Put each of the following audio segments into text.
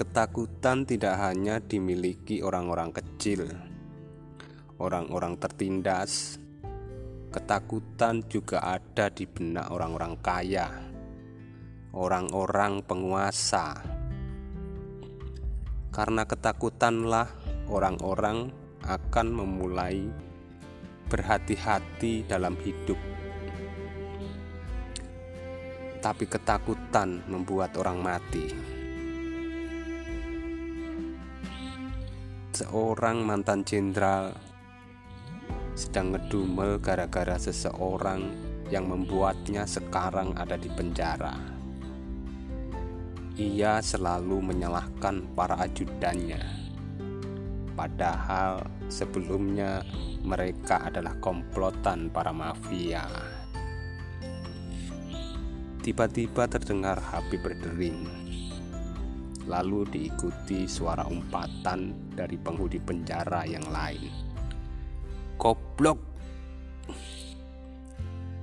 Ketakutan tidak hanya dimiliki orang-orang kecil, orang-orang tertindas. Ketakutan juga ada di benak orang-orang kaya, orang-orang penguasa. Karena ketakutanlah orang-orang akan memulai berhati-hati dalam hidup. Tapi ketakutan membuat orang mati. Seorang mantan jenderal sedang ngedumel gara-gara seseorang yang membuatnya sekarang ada di penjara. Ia selalu menyalahkan para ajudannya, padahal sebelumnya mereka adalah komplotan para mafia. Tiba-tiba terdengar HP berdering, lalu diikuti suara umpatan dari penghuni penjara yang lain. Goblok!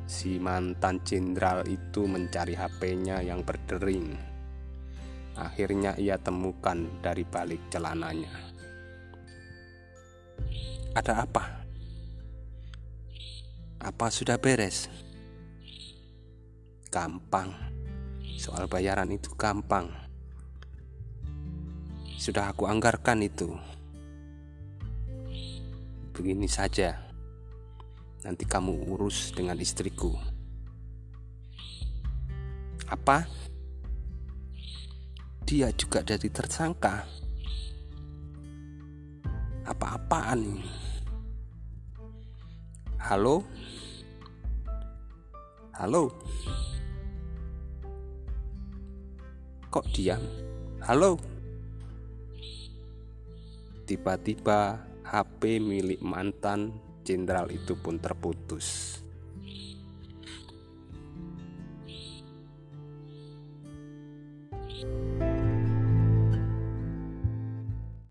Si mantan jenderal itu mencari HP-nya yang berdering. Akhirnya ia temukan dari balik celananya. Ada apa? Apa sudah beres? Gampang. Soal bayaran itu gampang. Sudah aku anggarkan itu. Begini saja. Nanti kamu urus dengan istriku. Apa? Dia juga jadi tersangka. Apa-apaan? Halo? Halo? Kok diam? Halo? Tiba-tiba HP milik mantan jenderal itu pun terputus.